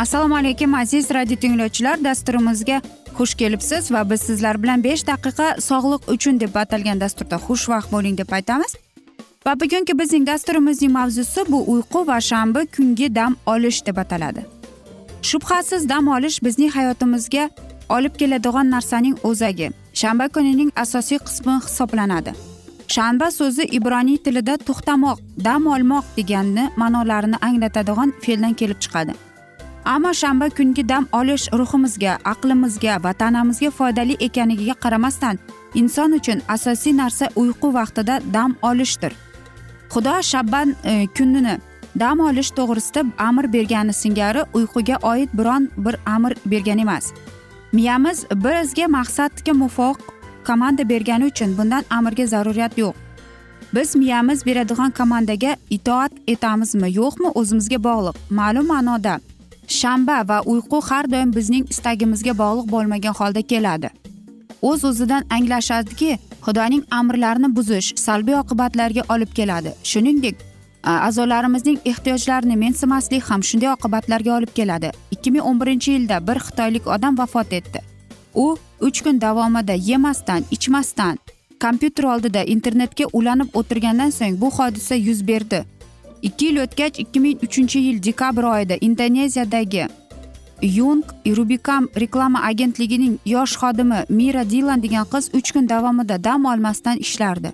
assalomu alaykum aziz radio tinglovchilar. Dasturimizga xush kelibsiz va biz sizlar bilan besh daqiqa sog'liq uchun deb atalgan dasturda xushvaqt bo'ling deb aytamiz. Va bugungi bizning dasturimizning mavzusi bu uyqu va shanba kungi dam olish deb ataladi. Shubhasiz dam olish bizning hayotimizga olib keladigan narsaning o'zagi. Shanba kunining asosiy qismi hisoblanadi. Shanba so'zi ibroniy tilida to'xtamoq dam olmoq deganni ma'nolarini anglatadigan fe'ldan kelib chiqadi. Ammo shanba kungi dam olish ruhimizga aqlimizga va tanamizga foydali ekanligiga qaramasdan inson uchun asosiy narsa uyqu vaqtida dam olishdir. Xudo shabban e, kunini dam olish to'g'risida amr bergani singari uyquga oid biron bir amr bergan emas. Miyamiz bizga maqsadga muvofiq komanda bergani uchun bundan amrga zaruriyat yo'q. Biz miyamiz beradigan komandaga itoat etamizmi yo'qmi o'zimizga bog'liq. Ma'lum ma'noda shanba va uyqu har doim bizning istagimizga bog'liq bo'lmagan holda keladi. O'z o'zidan anglashadiki xudoning amrlarini buzish salbiy oqibatlarga olib keladi. Shuningdek a'zolarimizning ehtiyojlarini mensimaslik ham shunday oqibatlarga olib keladi. Ikki ming o'n birinchi yilda bir xitoylik odam vafot etdi. U uch kun davomida yemasdan ichmasdan kompyuter oldida internetga ulanib o'tirgandan so'ng bu hodisa yuz berdi. Ikki yil o'tgach ikki ming uchinchi yil dekabr oyida indoneziyadagi yung rubikam reklama agentligining yosh xodimi mira dilan degan qiz uch kun davomida dam olmasdan ishlardi.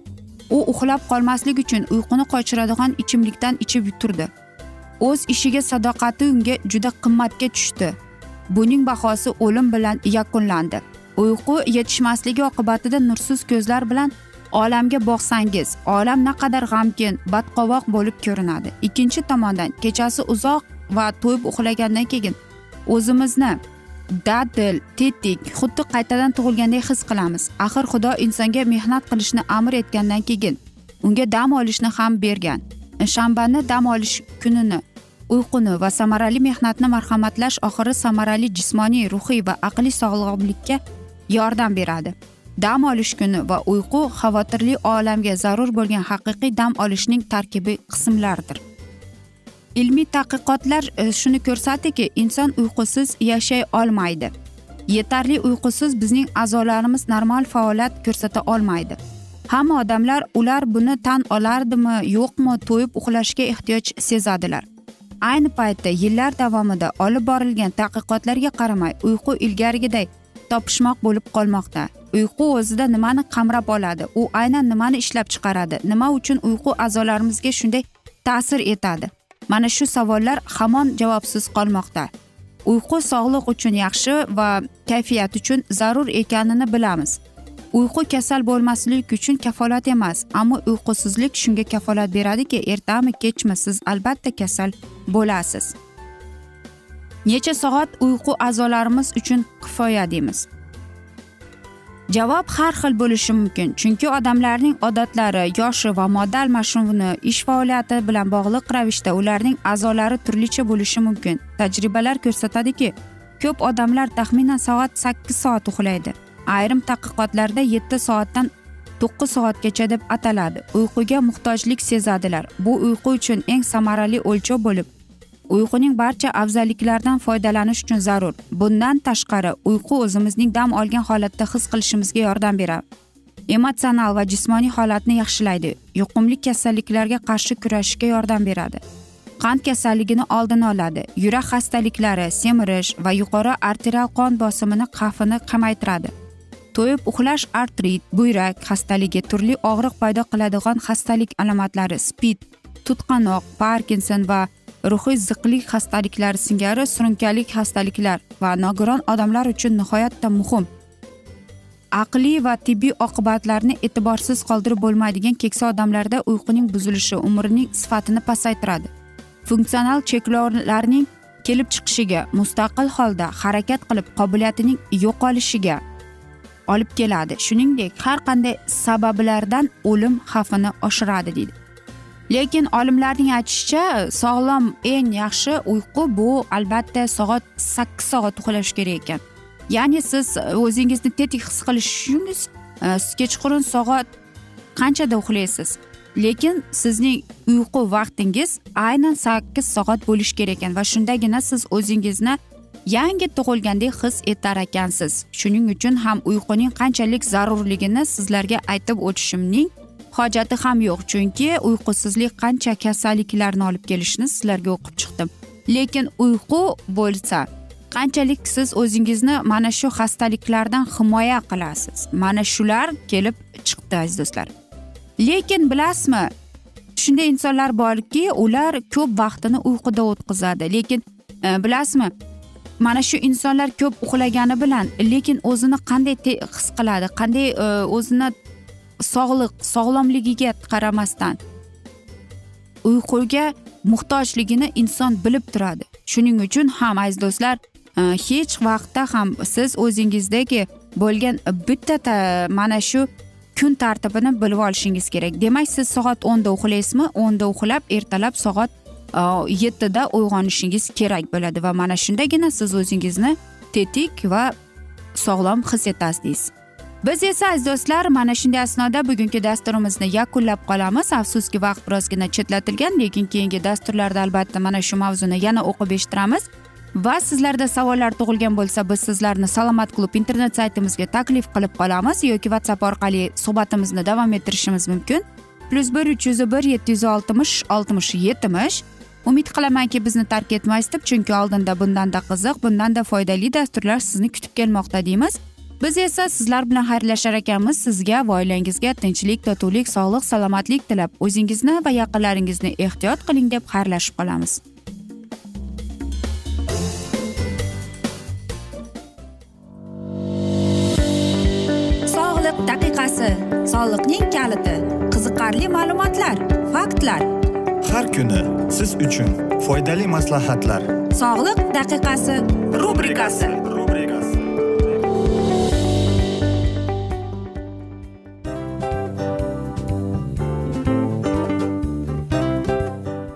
U uxlab qolmaslik uchun uyquni qochiradigan ichimlikdan ichib turdi. O'z ishiga sadoqati unga juda qimmatga tushdi. Buning bahosi o'lim bilan yakunlandi. Uyqu yetishmasligi oqibatida nursiz ko'zlar bilan olamga boqsangiz olam naqadar g'amgin badqovoq bo'lib ko'rinadi. Ikkinchi tomondan kechasi uzoq va to'yib uxlagandan keyin o'zimizni dadil tetik xuddi qaytadan tug'ilgandek his qilamiz. Axir xudo insonga mehnat qilishni amr etgandan keyin unga dam olishni ham bergan. Shanbani dam olish kunini uyquni va samarali mehnatni marhamatlash oxiri samarali jismoniy ruhiy va aqliy sog'lomlikka yordam beradi. Dam olish kuni va uyqu xavotirli olamga zarur bo'lgan haqiqiy dam olishning tarkibiy qismlaridir ilmiy tadqiqotlar e, shuni ko'rsatdiki inson uyqusiz yashay olmaydi. Yetarli uyqusiz bizning a'zolarimiz normal faoliyat ko'rsata olmaydi. Hamma odamlar ular buni tan olardimi yo'qmi to'yib uxlashga ehtiyoj sezadilar. Ayni paytda yillar davomida olib borilgan tadqiqotlarga qaramay uyqu ilgarigiday topishmoq bo'lib qolmoqda. Uyqu o'zida nimani qamrab oladi? U aynan nimani ishlab chiqaradi? Nima uchun uyqu a'zolarimizga shunday ta'sir etadi? Mana shu savollar hamon javobsiz qolmoqda. Uyqu sog'liq uchun yaxshi va kayfiyat uchun zarur ekanini bilamiz. Uyqu kasal bo'lmaslik uchun kafolat emas ammo uyqusizlik shunga kafolat beradiki ertami kechmi siz albatta kasal bo'lasiz. Necha soat uyqu a'zolarimiz uchun kifoya deymiz. Javob har xil bo'lishi mumkin chunki odamlarning odatlari yoshi va modda almashinuvini ish faoliyati bilan bog'liq ravishda ularning a'zolari turlicha bo'lishi mumkin. Tajribalar ko'rsatadiki ko'p odamlar taxminan soat sakkiz soat uxlaydi. Ayrim tadqiqotlarda yetti soatdan to'qqiz soatgacha deb ataladi. Uyquga muhtojlik sezadilar. Bu uyqu uchun eng samarali o'lchov bo'lib uyquning barcha afzalliklaridan foydalanish uchun zarur. Bundan tashqari uyqu o'zimizning dam olgan holatda his qilishimizga yordam beradi. Emotsional va jismoniy holatni yaxshilaydi. Yuqumli kasalliklarga qarshi kurashishga yordam beradi. Qand kasalligini oldini oladi. Yurak xastaliklari semirish va yuqori arterial qon bosimini xavfini kamaytiradi. To'yib uxlash artrit buyrak xastaligi turli og'riq paydo qiladigan xastalik alomatlari spid tutqanoq parkinson va ruhiy ziqlik xastaliklari singari surunkali xastaliklar va nogiron odamlar uchun nihoyatda muhim. Aqliy va tibbiy oqibatlarni e'tiborsiz qoldirib bo'lmaydigan keksa odamlarda uyquning buzilishi umrning sifatini pasaytiradi. Funksional cheklovlarning kelib chiqishiga mustaqil holda harakat qilib qobiliyatining yo'qolishiga olib keladi. Shuningdek har qanday sabablardan o'lim xavfini oshiradi deydi. Lekin olimlarning aytishicha sog'lom eng yaxshi uyqu bu albatta soat sakkiz soat uxlash kerak ekan. Ya'ni siz o'zingizni tetik his qilishingiz kechqurun soat qanchada uxlaysiz? Lekin sizning uyqu vaqtingiz aynan sakkiz soat bo'lishi kerak ekan va shundagina siz o'zingizni yangi tug'ilgandek his etar ekansiz. Shuning uchun ham uyquning qanchalik zarurligini sizlarga aytib o'tishimning hojati ham yo'q chunki uyqusizlik qancha kasalliklarni olib kelishini sizlarga o'qib chiqdim. Lekin uyqu bo'lsa qanchalik siz o'zingizni mana shu xastaliklardan himoya qilasiz? Mana shular kelib chiqdi aziz do'stlar. Lekin bilasizmi shunday insonlar borki ular ko'p vaqtini uyquda o'tkazadi. Lekin e, bilasizmi mana shu insonlar ko'p uxlagani bilan lekin o'zini qanday his qiladi qanday e, o'zini sog'liq sog'lomligiga qaramasdan. Uyquga muhtojligini inson bilib turadi. Shuning uchun ham aziz do'stlar e, hech vaqtda ham siz o'zingizdagi bo'lgan bitta mana shu kun tartibini bilib olishingiz kerak. Demak siz soat o'nda uxlaysizmi? O'nda uxlab ertalab soat e, yettida uyg'onishingiz kerak bo'ladi va mana shundagina siz o'zingizni tetik va sog'lom his etasiz biz esa aziz do'stlar mana shunday asnoda bugungi dasturimizni yakunlab qolamiz. Afsuski vaqt birozgina chetlatilgan lekin keyingi dasturlarda albatta mana shu mavzuni yana o'qib eshittiramiz. Va sizlarda savollar tug'ilgan bo'lsa biz sizlarni salomat klub internet saytimizga taklif qilib qolamiz yoki whatsapp orqali suhbatimizni davom ettirishimiz mumkin. Plyus bir uch yuz bir yetti yuz oltmish oltmish yetmish. Umid qilamanki bizni tark etmaysiz deb chunki oldinda bundanda qiziq bundanda foydali dasturlar sizni kutib kelmoqda deymiz. Biz esa sizlar bilan xayrlashar ekanmiz. Sizga va oilangizga tinchlik totuvlik sog'lik salomatlik tilab o'zingizni va yaqinlaringizni ehtiyot qiling deb xayrlashib qolamiz. Sog'liq daqiqasi soliqning kaliti qiziqarli ma'lumotlar faktlar. Har kuni siz uchun foydali maslahatlar. Sog'liq daqiqasi rubrikasi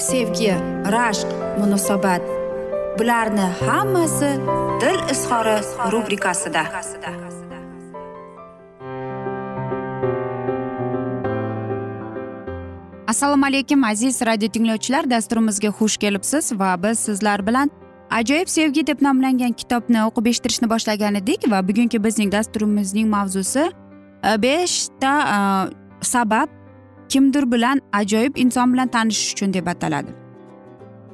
sevgi rashq munosabat. Bularni hammasi dil izhori rubrikasida. Assalomu alaykum aziz radio tinglovchilar. Dasturimizga xush kelibsiz va biz sizlar bilan ajoyib sevgi deb nomlangan kitobni o'qib eshittirishni boshlagan edik va bugungi bizning dasturimizning mavzusi e, beshta e, sabab kimdir bilan ajoyib inson bilan tanishish uchun deb ataladi.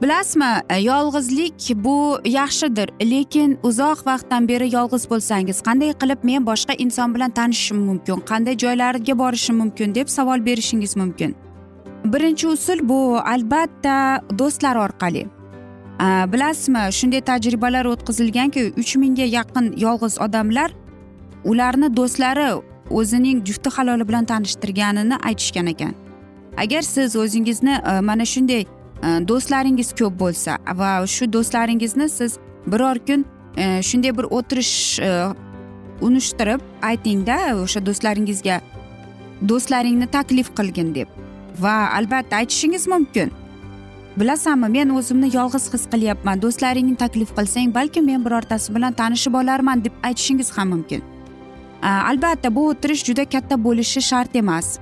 Bilasizmi e, yolg'izlik bu yaxshidir lekin uzoq vaqtdan beri yolg'iz bo'lsangiz qanday qilib men boshqa inson bilan tanishishim mumkin qanday joylarga borishim mumkin deb savol berishingiz mumkin. Birinchi usul bu albatta do'stlar orqali. E, bilasizmi shunday tajribalar o'tkazilganki uch mingga yaqin yolg'iz odamlar ularni do'stlari o'zining jufti haloli bilan tanishtirganini aytishgan ekan. Agar siz o'zingizni e, mana shunday e, do'stlaringiz ko'p bo'lsa va shu do'stlaringizni siz biror kun e, shunday bir o'tirish unishtirib aytingda o'sha do'stlaringizga do'stlaringni taklif qilgin deb. Va albatta aytishingiz mumkin. Bilasanmi men o'zimni yolg'iz his qilyapman. Do'stlaringni taklif qilsang balki men birortasi bilan tanishib olarman deb aytishingiz ham mumkin. Albatta bu o'tirish juda katta bo'lishi shart emas.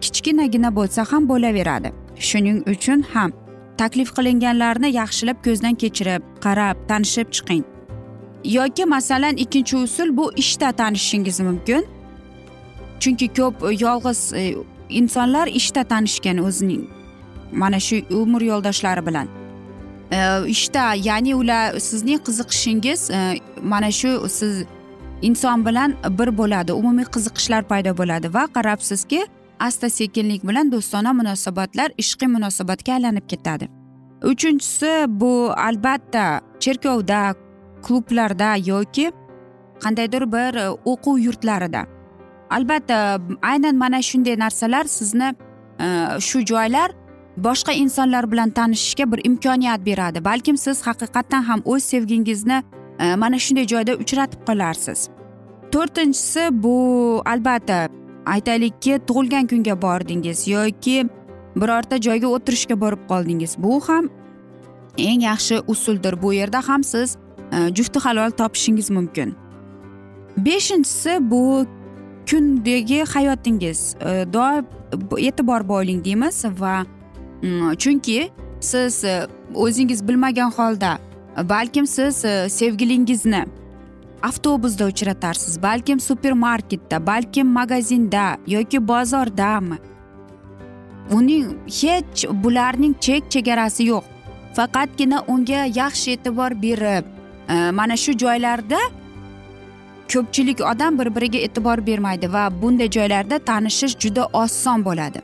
Kichkinagina bo'lsa ham bo'laveradi. Shuning uchun ham taklif qilinganlarni yaxshilab ko'zdan kechirib qarab tanishib chiqing. Yoki masalan ikkinchi usul bu ishda tanishishingiz mumkin. Chunki ko'p e, yolg'iz e, insonlar ishda tanishgan o'zining mana shu umr yo'ldoshlari bilan. E, ishda ya'ni ular sizning qiziqishingiz mana shu siz inson bilan bir bo'ladi umumiy qiziqishlar paydo bo'ladi va qarabsizki asta sekinlik bilan do'stona munosabatlar ishqiy munosabatga aylanib ketadi. Uchinchisi bu albatta cherkovda klublarda yoki qandaydir bir e, o'quv yurtlarida. Albatta aynan mana shunday narsalar sizni e, shu joylar boshqa insonlar bilan tanishishga bir imkoniyat beradi. Balkim siz haqiqatdan ham o'z sevgingizni mana shunday joyda uchratib qolarsiz. To'rtinchisi bu albatta aytaylikki tug'ilgan kunga bordingiz yoki birorta joyga o'tirishga borib qoldingiz. Bu ham eng yaxshi usuldir. Bu yerda ham siz e, jufti halol topishingiz mumkin. Beshinchisi bu kundagi hayotingiz e, doim e'tibor bo'ling deymiz va mm, chunki siz e, o'zingiz bilmagan holda balkim siz e, sevgilingizni avtobusda uchratarsiz balkim supermarketda balkim magazinda yoki bozordami? Uning hech bularning chek chegarasi yo'q. Faqatgina unga yaxshi e'tibor berib e, mana shu joylarda ko'pchilik odam bir biriga e'tibor bermaydi va bunday joylarda tanishish juda oson bo'ladi.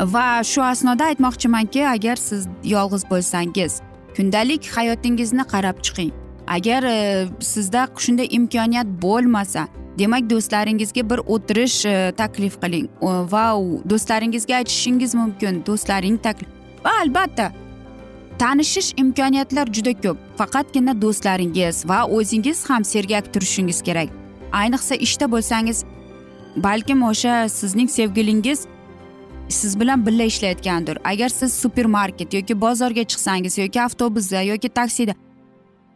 Va shu asnoda aytmoqchimanki agar siz yolg'iz bo'lsangiz kundalik hayotingizni qarab chiqing. Agar e, sizda shunday imkoniyat bo'lmasa demak do'stlaringizga bir o'tirish e, taklif qiling. Va do'stlaringizga aytishingiz mumkin do'stlaring taklif. Va albatta tanishish imkoniyatlar juda ko'p. Faqatgina do'stlaringiz va o'zingiz ham sergak turishingiz kerak. Ayniqsa ishda bo'lsangiz balkim o'sha sizning sevgilingiz siz bilan birga ishlayotgandir. Agar siz supermarket yoki bozorga chiqsangiz yoki avtobusda yoki taksida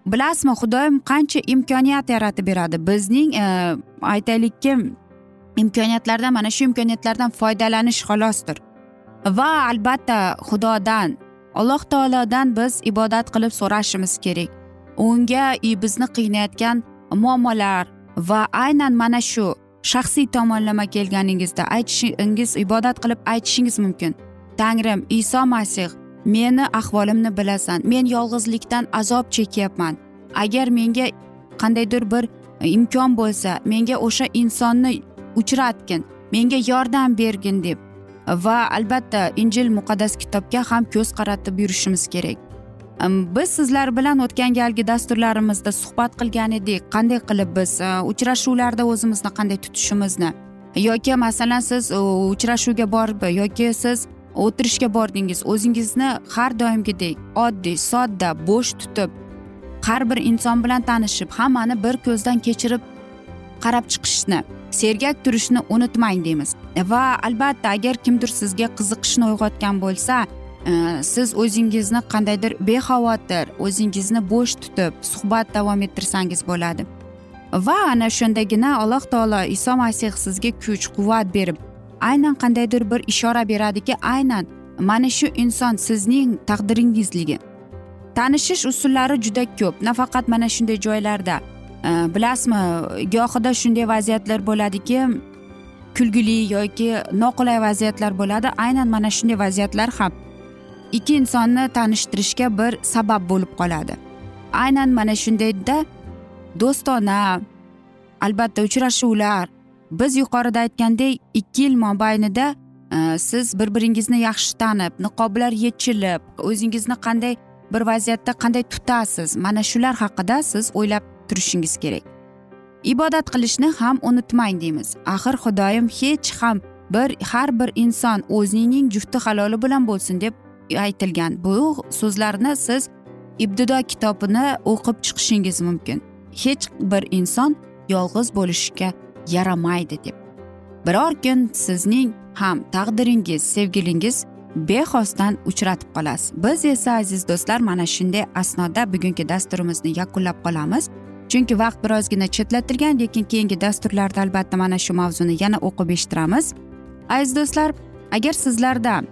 bilasizmi xudoyim qancha imkoniyat yaratib beradi? Bizning e, aytaylikki imkoniyatlardan mana shu imkoniyatlardan foydalanish xolosdir va albatta xudodan alloh taolodan biz ibodat qilib so'rashimiz kerak. Unga e, bizni qiynayotgan muammolar va aynan mana shu shaxsiy tomonlama kelganingizda aytishingiz ibodat qilib aytishingiz mumkin. Tangrim iso masih meni ahvolimni bilasan. Men yolg'izlikdan azob chekyapman. Agar menga qandaydir bir imkon bo'lsa menga o'sha insonni uchratgin menga yordam bergin deb va albatta injil muqaddas kitobga ham ko'z qaratib yurishimiz kerak. Biz sizlar bilan o'tgan galgi dasturlarimizda suhbat qilgan edik. Qanday qilib biz e, uchrashuvlarda o'zimizni qanday tutishimizni? Yoki masalan siz e, uchrashuvga borib yoki siz o'tirishga bordingiz o'zingizni har doimgidek oddiy sodda bo'sh tutib har bir inson bilan tanishib hammani bir ko'zdan kechirib qarab chiqishni sergak turishni unutmang deymiz. Va albatta agar kimdir sizga qiziqishni uyg'otgan bo'lsa Э, siz o'zingizni qandaydir bexavotir o'zingizni bo'sh tutib suhbat davom ettirsangiz bo'ladi. Va ana shundagina alloh taolo iso masih sizga kuch quvvat berib aynan qandaydir bir ishora beradiki aynan mana shu inson sizning taqdiringizligi. Tanishish usullari juda ko'p nafaqat mana shunday joylarda. Э, bilasizmi gohida shunday vaziyatlar bo'ladiki kulgili yoki noqulay vaziyatlar bo'ladi aynan mana shunday vaziyatlar ham. Ikki insonni tanishtirishga bir sabab bo'lib qoladi. Aynan mana shundayda do'stona albatta uchrashuvlar. Biz yuqorida aytgandek ikki yil mobaynida e, siz bir biringizni yaxshi tanib niqoblar yechilib o'zingizni qanday bir vaziyatda qanday tutasiz? Mana shular haqida siz o'ylab turishingiz kerak. Ibodat qilishni ham unutmang deymiz. Axir xudoyim hech ham bir har bir inson o'zining jufti haloli bilan bo'lsin deb aytilgan bu so'zlarni siz ibtido kitobini o'qib chiqishingiz mumkin. Hech bir inson yolg'iz bo'lishga yaramaydi deb. Biror kun sizning ham taqdiringiz sevgilingiz bexosdan uchratib qolasiz. Biz esa aziz do'stlar mana shunday asnoda bugungi dasturimizni yakunlab qolamiz. Chunki vaqt birozgina chetlatilgan lekin keyingi dasturlarda albatta mana shu mavzuni yana o'qib eshittiramiz. Aziz do'stlar agar sizlarda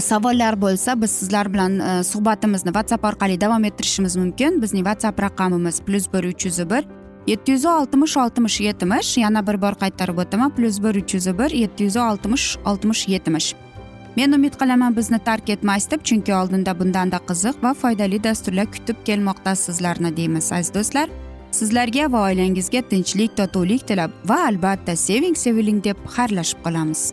savollar bo'lsa biz sizlar bilan e, suhbatimizni whatsapp orqali davom ettirishimiz mumkin. Bizning whatsapp raqamimiz plyus bir uch yuz bir yetti yuz oltmish oltmish yetmish yana bir bor qaytarib o'taman plyus bir uch yuz bir yetti yuz oltmish oltmish yetmish men umid qilaman bizni tark etmaysiz deb chunki oldinda bundanda qiziq va foydali dasturlar kutib kelmoqda sizlarni deymiz aziz do'stlar. Sizlarga va oilangizga tinchlik totuvlik tilab va albatta seving seviling deb xayrlashib qolamiz.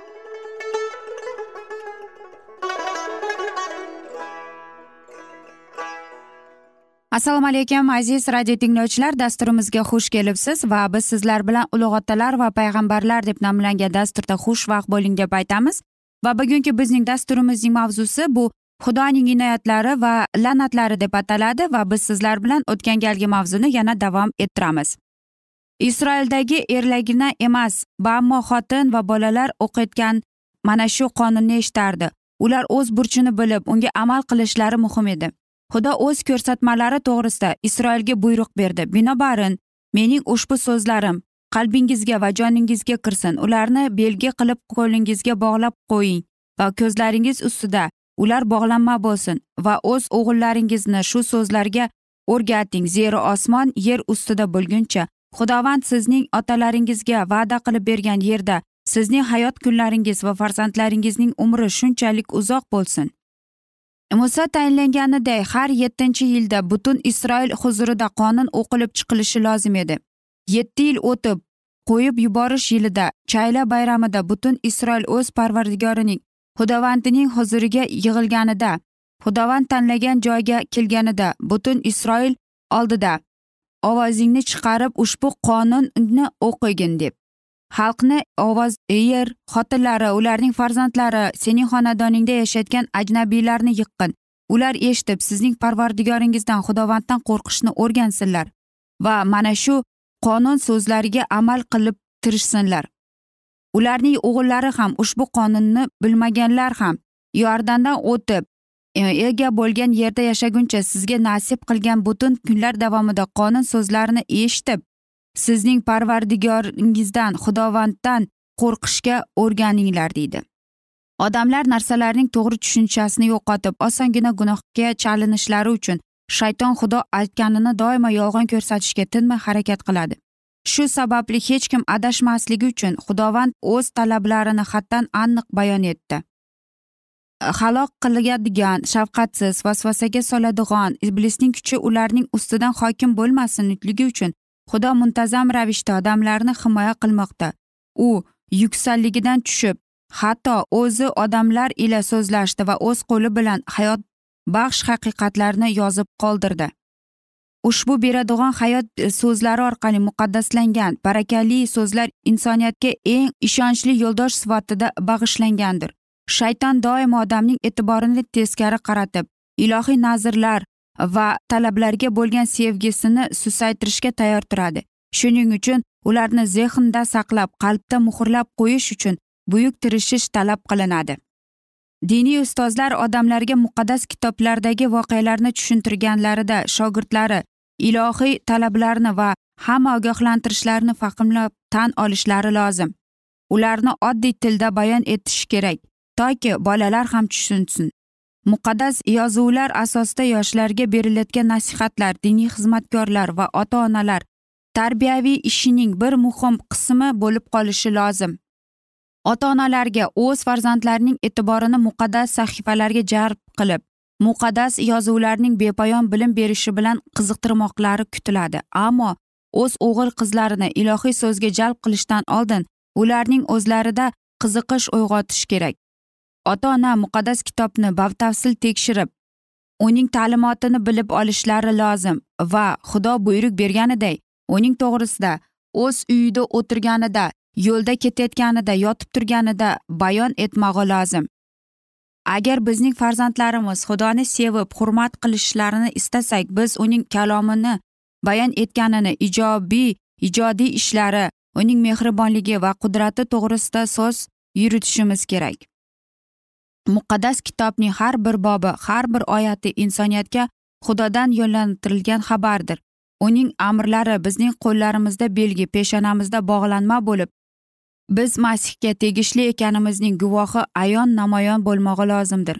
Assalomu alaykum aziz radio tinglovchilar. Dasturimizga xush kelibsiz va biz sizlar bilan ulug' otalar va payg'ambarlar deb nomlangan dasturda xushvaqt bo'ling deb aytamiz. Va bugungi bizning dasturimizning mavzusi bu xudoning inoyatlari va la'natlari deb ataladi va biz sizlar bilan o'tgan galgi mavzuni yana davom ettiramiz. Isroildagi erlagina emas ammo xotin va bolalar o'qiyotgan mana shu qonunni eshitardi. Ular o'z burchini bilib unga amal qilishlari muhim edi. Xudo o'z ko'rsatmalari to'g'risida isroilga buyruq berdi. Binobarin mening ushbu so'zlarim qalbingizga va joningizga kirsin. Ularni belgi qilib qo'lingizga bog'lab qo'ying va ko'zlaringiz ustida ular bog'lanma bo'lsin va o'z o'g'illaringizni shu so'zlarga o'rgating. Zero osmon yer ustida bo'lguncha xudovand sizning otalaringizga va'da qilib bergan yerda sizning hayot kunlaringiz va farzandlaringizning umri shunchalik uzoq bo'lsin. Muso tayinlanganiday har yettinchi yilda butun isroil huzurida qonun o'qilib chiqilishi lozim edi. Yetti yil o'tib qo'yib yuborish yilida chayla bayramida butun isroil o'z parvardigorining xudovandining huzuriga yig'ilganida xudovand tanlagan joyga kelganida butun isroil oldida ovozingni chiqarib ushbu qonunni o'qigin deb xalqni ovoz er xotinlari ularning farzandlari sening xonadoningda yashayotgan ajnabiylarni yiqqin. Ular eshitib sizning parvardigoringizdan xudovanddan qo'rqishni o'rgansinlar va mana shu qonun so'zlariga amal qilib tirishsinlar. Ularning o'g'illari ham ushbu qonunni bilmaganlar ham yordandan o'tib e, ega bo'lgan yerda yashaguncha sizga nasib qilgan butun kunlar davomida qonun so'zlarini eshitib sizning parvardigoringizdan xudovanddan qo'rqishga o'rganinglar deydi. Odamlar narsalarning to'g'ri tushunchasini yo'qotib osongina gunohga chalinishlari uchun shayton xudo aytganini doimo yolg'on ko'rsatishga tinmay harakat qiladi. Shu sababli hech kim adashmasligi uchun xudovand o'z talablarini haddan aniq bayon etdi. Halok qiladigan shafqatsiz vasvasaga soladigan iblisning kuchi ularning ustidan hokim bo'lmasinligi uchun xudo muntazam ravishda odamlarni himoya qilmoqda. U yuksakligidan tushib hatto o'zi odamlar ila so'zlashdi va o'z qo'li bilan hayot baxsh haqiqatlarni yozib qoldirdi. Ushbu beradigan hayot e, so'zlari orqali muqaddaslangan barakali so'zlar insoniyatga eng ishonchli yo'ldosh sifatida bag'ishlangandir. Shayton doimo odamning e'tiborini teskari qaratib ilohiy nazrlar va talablarga bo'lgan sevgisini susaytirishga tayyor turadi. Shuning uchun ularni zehnda saqlab qalbda muhrlab qo'yish uchun buyuk tirishish talab qilinadi. Diniy ustozlar odamlarga muqaddas kitoblardagi voqealarni tushuntirganlarida shogirdlari ilohiy talablarni va hamma ogohlantirishlarni fahmlab tan olishlari lozim. Ularni oddiy tilda bayon etish kerak toki bolalar ham tushunsin. Muqaddas yozuvlar asosida yoshlarga berilayotgan nasihatlar diniy xizmatkorlar va ota onalar tarbiyaviy ishining bir muhim qismi bo'lib qolishi lozim. Ota onalarga o'z farzandlarining e'tiborini muqaddas sahifalarga jalb qilib muqaddas yozuvlarning bepoyon bilim berishi bilan qiziqtirmoqlari kutiladi. Ammo o'z o'g'il qizlarini ilohiy so'zga jalb qilishdan oldin ularning o'zlarida qiziqish uyg'otish kerak. Ota ona muqaddas kitobni batafsil tekshirib uning ta'limotini bilib olishlari lozim va xudo buyruq berganiday uning to'g'risida o'z uyida o'tirganida yo'lda ketayotganida yotib turganida bayon etmog'i lozim. Agar bizning farzandlarimiz xudoni sevib hurmat qilishlarini istasak biz uning kalomini bayon etganini ijobiy ijodiy ishlari uning mehribonligi va qudrati to'g'risida so'z yuritishimiz kerak. Muqaddas kitobning har bir bobi har bir oyati insoniyatga xudodan yo'llantirilgan xabardir. Uning amrlari bizning qo'llarimizda belgi peshonamizda bog'lanma bo'lib biz masihga tegishli ekanimizning guvohi ayon namoyon bo'lmog'i lozimdir.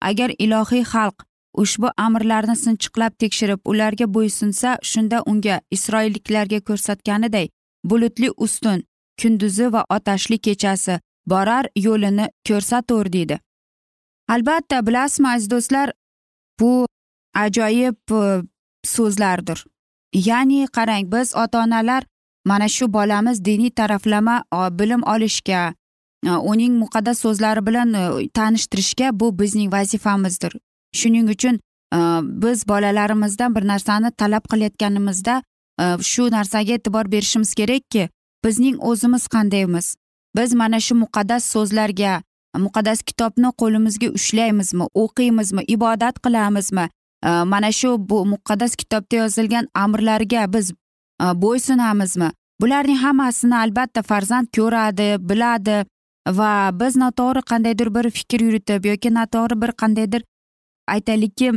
Agar ilohiy xalq ushbu amrlarni sinchiqlab tekshirib ularga bo'ysunsa shunda unga isroilliklarga ko'rsatganiday bulutli ustun kunduzi va otashli kechasi borar yo'lini ko'rsatur deydi. Albatta bilasizmi aziz do'stlar bu ajoyib e, so'zlardir. Ya'ni qarang biz ota onalar mana shu bolamiz diniy taraflama bilim olishga e, uning muqaddas so'zlari bilan e, tanishtirishga bu bizning vazifamizdir. Shuning uchun biz bolalarimizdan bir narsani talab qilayotganimizda shu narsaga e'tibor berishimiz kerakki bizning o'zimiz qandaymiz? Biz mana shu muqaddas so'zlarga muqaddas kitobni qo'limizga ushlaymizmi o'qiymizmi ibodat qilamizmi? Mana shu bu muqaddas kitobda yozilgan amrlarga biz e, bo'ysunamizmi? Bularning hammasini albatta farzand ko'radi biladi va biz noto'g'ri qandaydir bir fikr yuritib yoki noto'g'ri bir qandaydir aytaylikki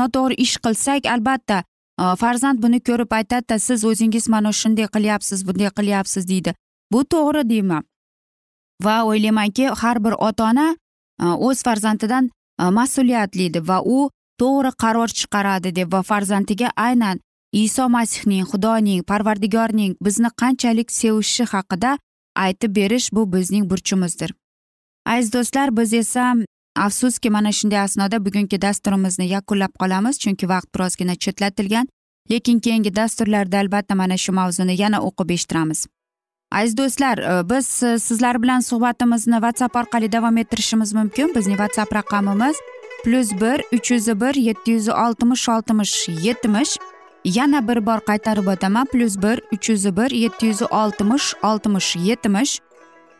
noto'g'ri ish qilsak albatta e, farzand buni ko'rib aytadida siz o'zingiz mana shunday qilyapsiz bunday qilyapsiz deydi. Bu to'g'ri deyman. Va o'ylaymanki har bir ota ona e, o'z farzandidan e, mas'uliyatlidir va u to'g'ri qaror chiqaradi deb va farzandiga aynan iso masihning xudoning parvardigorning bizni qanchalik sevishi haqida aytib berish bu bizning burchimizdir. Aziz do'stlar biz esa afsuski mana shunday asnoda bugungi dasturimizni yakunlab qolamiz chunki vaqt birozgina chetlatilgan. Lekin keyingi dasturlarda albatta mana shu mavzuni yana o'qib eshittiramiz. Aziz do'stlar e, biz e, sizlar bilan suhbatimizni whatsapp orqali davom ettirishimiz mumkin. Bizning whatsapp raqamimiz plyus bir uch yuz bir yetti yuz oltmish oltmish yetmish. Yana bir bor qaytarib o'taman plyus bir uch yuz bir yetti yuz oltmish oltmish yetmish.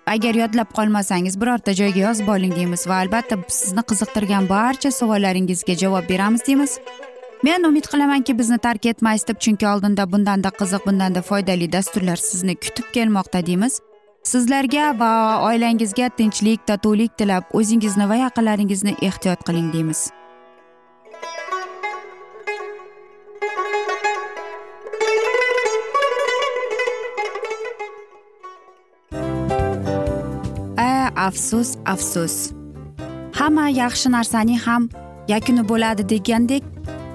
Agar yodlab qolmasangiz birorta joyga yozib oling deymiz va albatta sizni qiziqtirgan barcha savollaringizga javob beramiz deymiz. Men umid qilamanki bizni tark etmaysiz deb chunki oldinda bundanda qiziq bundanda foydali dasturlar sizni kutib kelmoqda deymiz. Sizlarga va oilangizga tinchlik totuvlik tilab o'zingizni va yaqinlaringizni ehtiyot qiling deymiz. Afsus afsus. Hamma yaxshi narsaning ham yakuni bo'ladi degandek